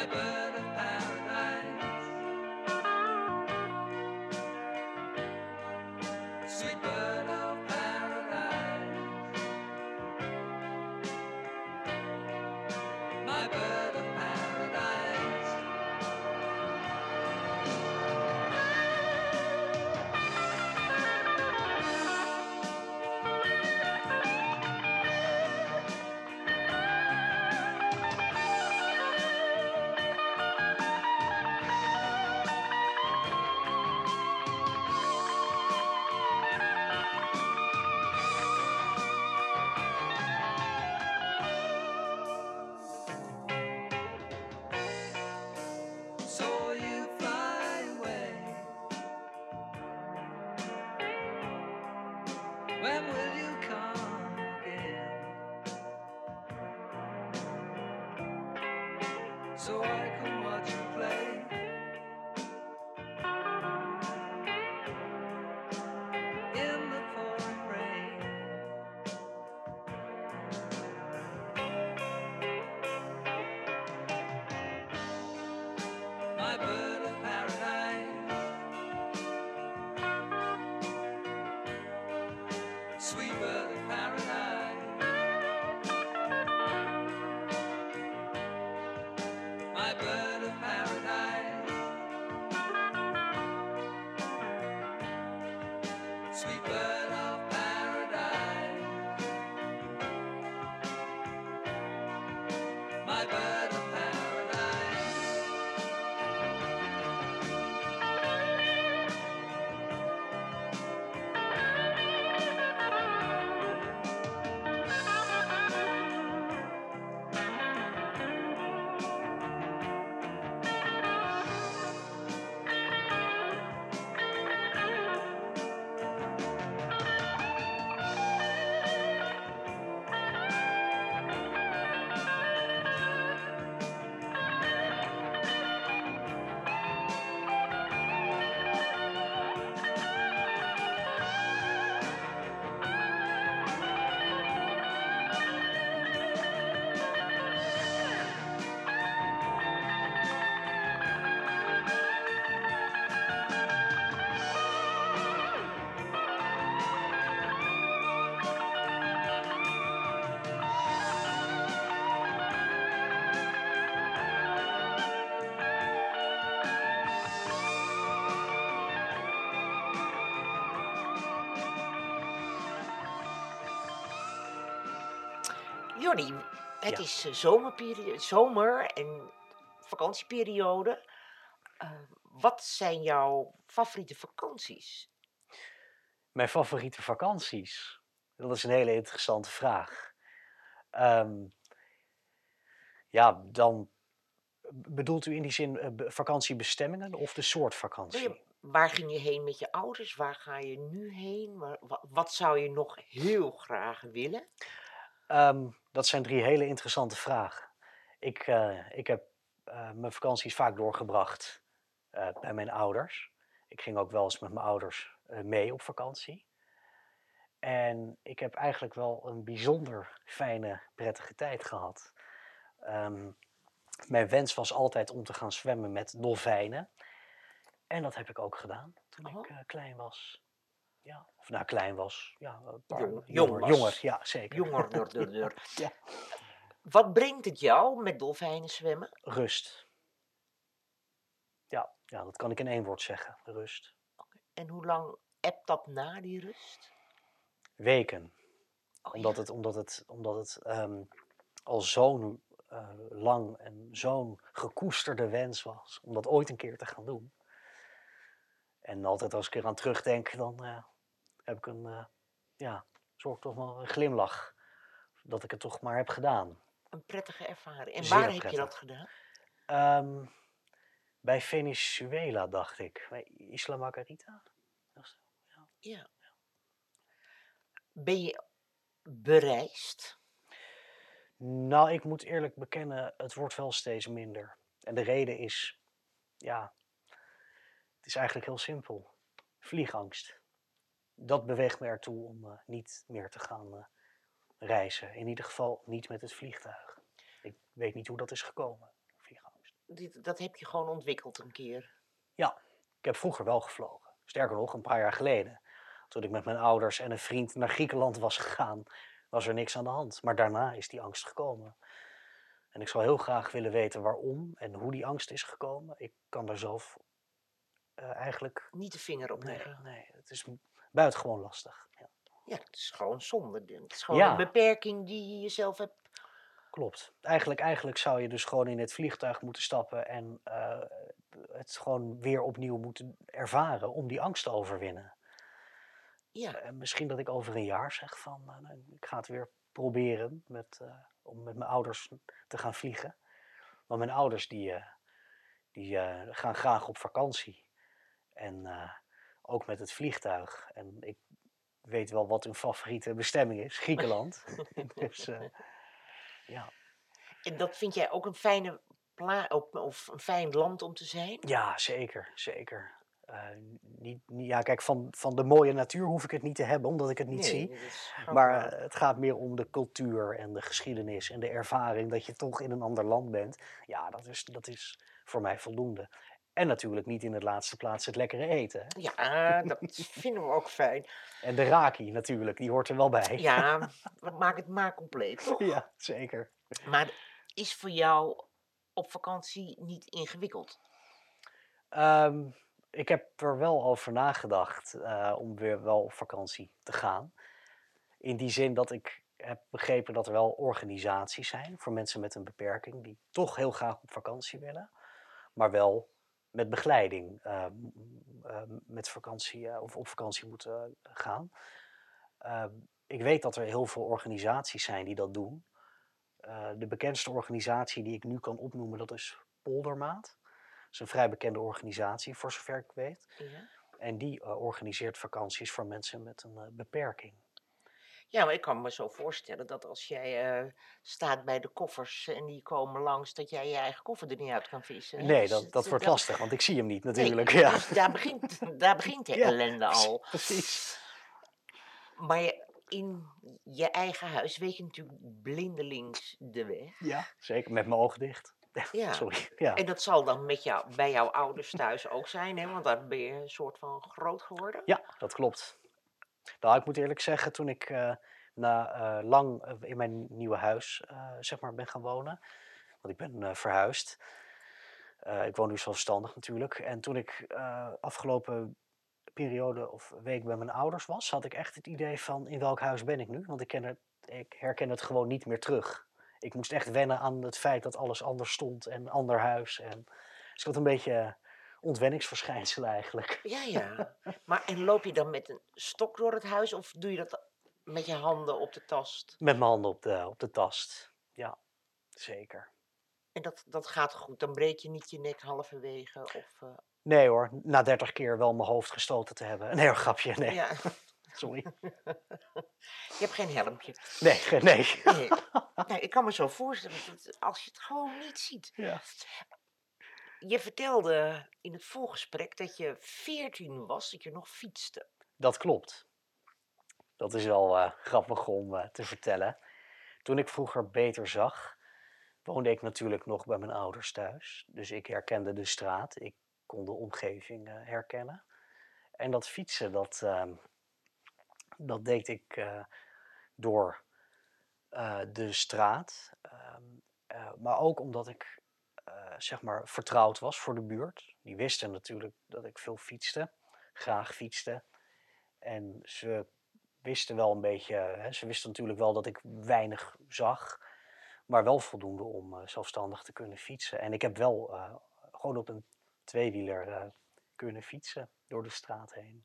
my bird Jonny, het Ja. is eh, zomerperiode, zomer en vakantieperiode. Eh, wat zijn jouw favoriete vakanties? Mijn favoriete vakanties? Dat is een hele interessante vraag. Ehm, ja, dan bedoelt u in die zin eh, be- vakantiebestemmingen of de soort Nee, vakantie? waar ging je heen met je ouders? Waar ga je nu heen? Wat zou je nog heel graag willen? Ehm, dat zijn drie hele interessante vragen. Ik, eh, ik heb eh, mijn vakanties vaak doorgebracht eh, bij mijn ouders. Ik ging ook wel eens met mijn ouders mee op vakantie. En ik heb eigenlijk wel een bijzonder fijne, prettige tijd gehad. Ehm, mijn wens was altijd om te gaan zwemmen met dolfijnen. En dat heb ik ook gedaan toen Oh. ik klein was. Ja, of nou klein was. Ja, paar- Jong- jong jonger, jonger, ja zeker. Jonger, dur, dur, dur. Ja. Wat brengt het jou met dolfijnen zwemmen? Rust. Ja, ja, dat kan ik in één woord zeggen. Rust. En hoe lang ebt dat na die rust? Weken. Oh, Omdat ja. het, omdat het, omdat het ehm, al zo'n eh, lang en zo'n gekoesterde wens was om dat ooit een keer te gaan doen. En altijd als ik eraan terugdenk, dan eh, heb ik een, eh, ja, zorg toch wel een glimlach dat ik het toch maar heb gedaan. Een prettige ervaring. En Zeer waar heb je dat gedaan? Ehm, bij Venezuela, dacht ik. Bij Isla Margarita. Ja. Ben je bereisd? Nou, ik moet eerlijk bekennen, het wordt wel steeds minder. En de reden is, ja, het is eigenlijk heel simpel. Vliegangst. Dat beweegt me ertoe om eh, niet meer te gaan eh, reizen. In ieder geval niet met het vliegtuig. Ik weet niet hoe dat is gekomen, vliegangst. Dat heb je gewoon ontwikkeld een keer. Ja, ik heb vroeger wel gevlogen. Sterker nog, een paar jaar geleden. Toen ik met mijn ouders en een vriend naar Griekenland was gegaan, was er niks aan de hand. Maar daarna is die angst gekomen. En ik zou heel graag willen weten waarom en hoe die angst is gekomen. Ik kan daar zelf eh, eigenlijk. Niet de vinger op Nee, leggen. nee, het is buitengewoon lastig. Ja, Ja, het is gewoon zonde. Het is gewoon Ja. een beperking die je jezelf hebt. klopt. Eigenlijk, eigenlijk zou je dus gewoon in het vliegtuig moeten stappen en eh, het gewoon weer opnieuw moeten ervaren om die angst te overwinnen. Ja, En misschien dat ik over een jaar zeg van, eh, nou, ik ga het weer proberen met, om met mijn ouders te gaan vliegen. Want mijn ouders die, die gaan graag op vakantie. En ook met het vliegtuig. En ik weet wel wat hun favoriete bestemming is, Griekenland. dus eh, ja. en dat vind jij ook een fijne pla of, of een fijn land om te zijn? ja, zeker, zeker. Eh, niet, niet- ja, kijk, van, van de mooie natuur hoef ik het niet te hebben, omdat ik het niet zie. Maar eh, het gaat meer om de cultuur en de geschiedenis en de ervaring dat je toch in een ander land bent. Ja, dat is, dat is voor mij voldoende. En natuurlijk niet in de laatste plaats het lekkere eten. hè. Ja, dat vinden we ook fijn. En de raki natuurlijk, die hoort er wel bij. Ja, maken het maar compleet, toch? Ja, zeker. Maar is voor jou op vakantie niet ingewikkeld? Ehm, ik heb er wel over nagedacht eh, om weer wel op vakantie te gaan. In die zin dat ik heb begrepen dat er wel organisaties zijn voor mensen met een beperking die toch heel graag op vakantie willen, maar wel met begeleiding eh, m- eh, met vakantie eh, of op vakantie moeten gaan. Ehm, ik weet dat er heel veel organisaties zijn die dat doen. Eh, de bekendste organisatie die ik nu kan opnoemen, dat is Poldermaat. Dat is een vrij bekende organisatie, voor zover ik weet. Ja. En die eh, organiseert vakanties voor mensen met een eh, beperking. Ja, maar ik kan me zo voorstellen dat als jij eh, staat bij de koffers en die komen langs, dat jij je eigen koffer er niet uit kan vissen. Nee, Dus dat, dat wordt lastig, want ik zie hem niet Nee, natuurlijk. ja. Dus daar begint, daar begint de Ja, ellende al. Precies. Maar je, in je eigen huis weet je natuurlijk blindelings de weg. Ja, zeker. Met mijn ogen dicht. Ja. Sorry. Ja. En dat zal dan met jou, bij jouw ouders thuis ook zijn, hè? want daar ben je een soort van groot geworden. ja, dat klopt. Nou, ik moet eerlijk zeggen, toen ik eh, na eh, lang eh, in mijn nieuwe huis zeg maar ben gaan wonen, want ik ben verhuisd. Ik woon nu zelfstandig natuurlijk. En toen ik afgelopen periode of week bij mijn ouders was, had ik echt het idee van in welk huis ben ik nu? Want ik ken ik herken het gewoon niet meer terug. Ik moest echt wennen aan het feit dat alles anders stond en ander huis. En, dus ik had een beetje ontwenningsverschijnsel eigenlijk. Ja, ja. Maar en loop je dan met een stok door het huis of doe je dat met je handen op de tast? Met mijn handen op de, op de tast. Ja, zeker. En dat, dat gaat goed. Dan breek je niet je nek halverwege. Of, eh, Nee hoor, na 30 keer wel mijn hoofd gestoten te hebben. Nee hoor, grapje, nee. ja. Sorry. Je hebt geen helmpje. Nee, nee. Nee. nou, ik kan me zo voorstellen dat als je het gewoon niet ziet. Ja. Je vertelde in het voorgesprek dat je 14 was, dat je nog fietste. Dat klopt. Dat is wel eh, grappig om eh, te vertellen. Toen ik vroeger beter zag, woonde ik natuurlijk nog bij mijn ouders thuis. Dus ik herkende de straat, ik kon de omgeving eh, herkennen. En dat fietsen, dat, ehm, dat deed ik door de straat. ehm, eh, maar ook omdat ik zeg maar vertrouwd was voor de buurt. Die wisten natuurlijk dat ik veel fietste, graag fietste. En ze wisten wel een beetje, hè, ze wisten natuurlijk wel dat ik weinig zag, maar wel voldoende om eh, zelfstandig te kunnen fietsen. En ik heb wel eh, gewoon op een tweewieler eh, kunnen fietsen door de straat heen.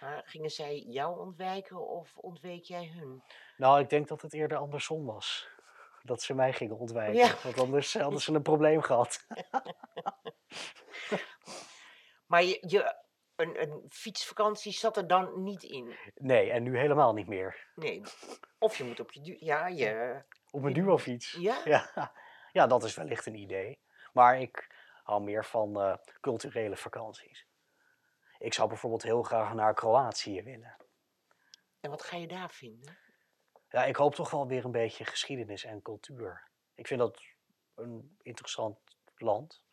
Maar gingen zij jou ontwijken of ontweek jij hun? Nou, ik denk dat het eerder andersom was. Dat ze mij gingen ontwijken, Ja. want anders hadden ze een probleem gehad. Maar je, je, een, een fietsvakantie zat er dan niet in. Nee, en nu helemaal niet meer. Nee. Of je moet op je... du- Ja, je... Op een duofiets. Ja? Ja, ja, dat is wellicht een idee. Maar ik hou meer van eh, culturele vakanties. Ik zou bijvoorbeeld heel graag naar Kroatië willen. En wat ga je daar vinden? Ja, ik hoop toch wel weer een beetje geschiedenis en cultuur. Ik vind dat een interessant land.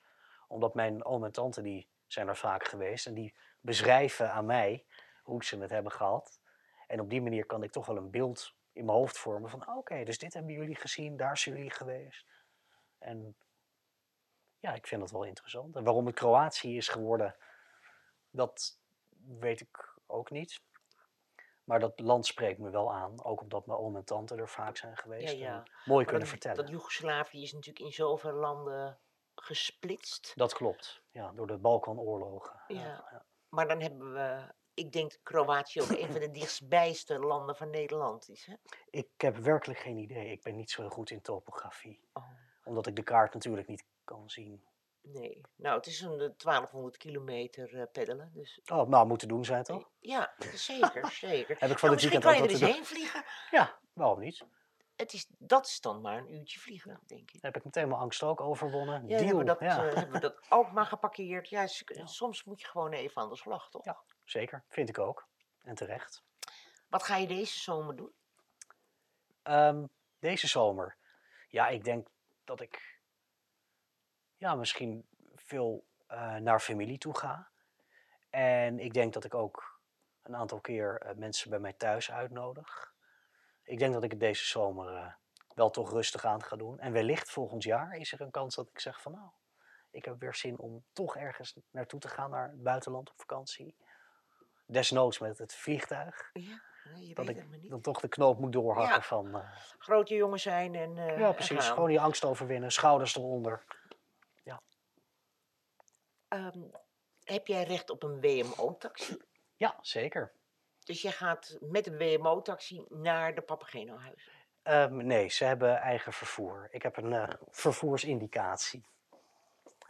Omdat mijn oom en tante die zijn er vaak geweest. En die beschrijven aan mij hoe ze het hebben gehad. En op die manier kan ik toch wel een beeld in mijn hoofd vormen van... Oké, dus dit hebben jullie gezien, daar zijn jullie geweest. En ja, ik vind dat wel interessant. En waarom het Kroatië is geworden, dat weet ik ook niet. Maar dat land spreekt me wel aan. Ook omdat mijn oom en tante er vaak zijn geweest. ja. en mooi Maar kunnen dat, vertellen. dat Joegoslavië is natuurlijk in zoveel landen gesplitst. Dat klopt. Ja, door de Balkanoorlogen. Ja. ja. Maar dan hebben we... Ik denk Kroatië ook een van de dichtstbijste landen van Nederland is. Hè? Ik heb werkelijk geen idee. Ik ben niet zo goed in topografie. Oh, Omdat ik de kaart natuurlijk niet kan zien. Nee. Nou, het is een eh, 1200 kilometer eh, peddelen. Dus Oh, nou, moeten doen zij toch? ja, zeker, zeker. Heb ik van Nou, het weekend kan je er eens doen. heen vliegen. Ja, waarom niet? Het is, dat is dan maar een uurtje vliegen, denk ik. Heb ik meteen mijn angst ook overwonnen. Ja, Deal. hebben we, dat, ja. eh, hebben we dat ook maar geparkeerd. Ja, soms moet je gewoon even aan de slag, toch? Ja. Zeker, vind ik ook. En terecht. Wat ga je deze zomer doen? Ehm, deze zomer. Ja, ik denk dat ik ja, misschien veel eh, naar familie toe ga. En ik denk dat ik ook een aantal keer eh, mensen bij mij thuis uitnodig. Ik denk dat ik het deze zomer eh, wel toch rustig aan ga doen. En wellicht volgend jaar is er een kans dat ik zeg van nou, ik heb weer zin om toch ergens naartoe te gaan naar het buitenland op vakantie. Desnoods met het vliegtuig. Ja, nee, Dat ik het maar niet. dan toch de knoop moet doorhakken Ja. van... Grote jongen zijn en ja, precies. Gewoon die angst overwinnen, schouders eronder. Ehm, heb jij recht op een WMO-taxi? Ja, zeker. Dus jij gaat met een WMO-taxi naar de Papageno-huizen? Ehm, nee, ze hebben eigen vervoer. Ik heb een eh, vervoersindicatie.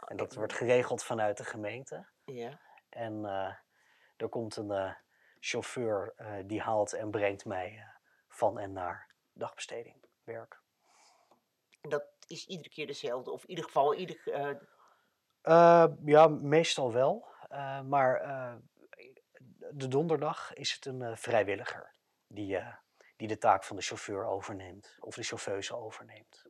En dat wordt geregeld vanuit de gemeente. Ja. En eh, er komt een eh, chauffeur die haalt en brengt mij van en naar dagbesteding, werk. Dat is iedere keer dezelfde, of in ieder geval ieder, eh, Eh, ja, meestal wel. Eh, maar eh, de donderdag is het een vrijwilliger die, die de taak van de chauffeur overneemt. Of de chauffeuse overneemt.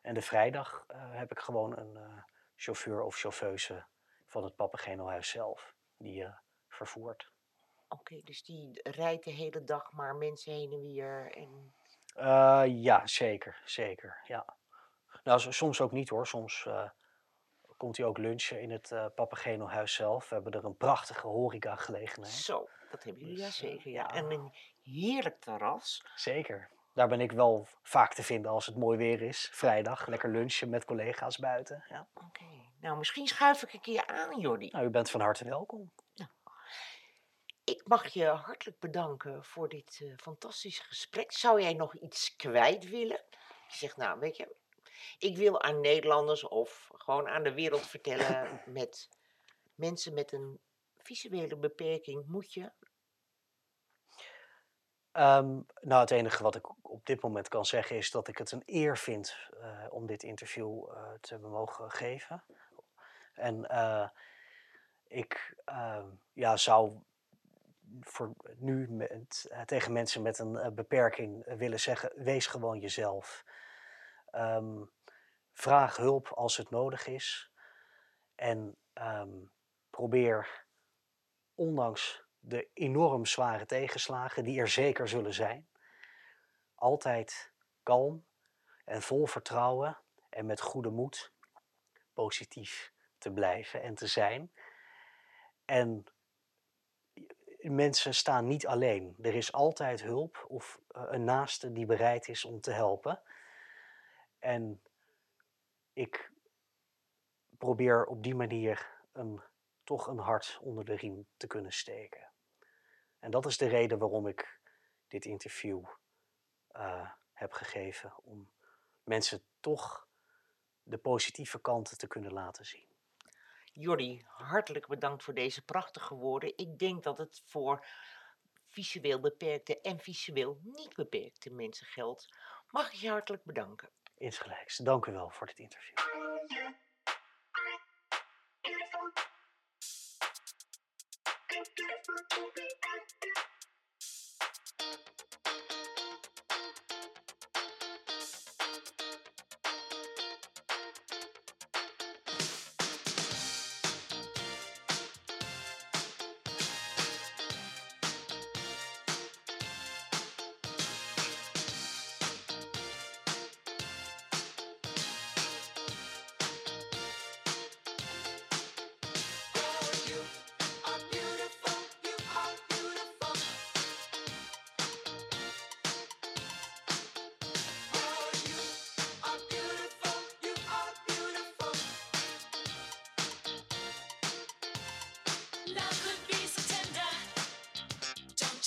En de vrijdag heb ik gewoon een chauffeur of chauffeuse van het Papageno-huis zelf. Die vervoert. Oké, dus die rijdt de hele dag maar mensen heen en weer. En... Eh, ja, zeker. Zeker, ja. Nou, soms ook niet hoor. Soms eh, komt hij ook lunchen in het eh Papageno-huis zelf. We hebben er een prachtige horeca-gelegenheid. Zo, dat hebben jullie ja Dus, zeker. Ja. ja. En een heerlijk terras. Zeker. Daar ben ik wel vaak te vinden als het mooi weer is. Vrijdag, lekker lunchen met collega's buiten. Ja. Oké, nou misschien schuif ik een keer aan, Jordi. Nou, u bent van harte welkom. Ik mag je hartelijk bedanken voor dit eh, fantastische gesprek. Zou jij nog iets kwijt willen? Je zegt, nou, weet je, ik wil aan Nederlanders of gewoon aan de wereld vertellen met mensen met een visuele beperking moet je. Ehm, nou, het enige wat ik op dit moment kan zeggen is dat ik het een eer vind eh, om dit interview eh, te mogen geven. En ik eh, ja, zou voor nu met, eh, tegen mensen met een eh, beperking eh, willen zeggen: wees gewoon jezelf. Ehm, vraag hulp als het nodig is. En ehm, probeer, ondanks de enorm zware tegenslagen, die er zeker zullen zijn, altijd kalm en vol vertrouwen en met goede moed positief te blijven en te zijn. En mensen staan niet alleen. Er is altijd hulp of eh, een naaste die bereid is om te helpen. En ik probeer op die manier een, toch een hart onder de riem te kunnen steken. En dat is de reden waarom ik dit interview eh, heb gegeven. Om mensen toch de positieve kanten te kunnen laten zien. Jordi, hartelijk bedankt voor deze prachtige woorden. Ik denk dat het voor visueel beperkte en visueel niet beperkte mensen geldt. Mag ik je hartelijk bedanken. Insgelijks. Dank u wel voor dit interview.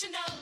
International.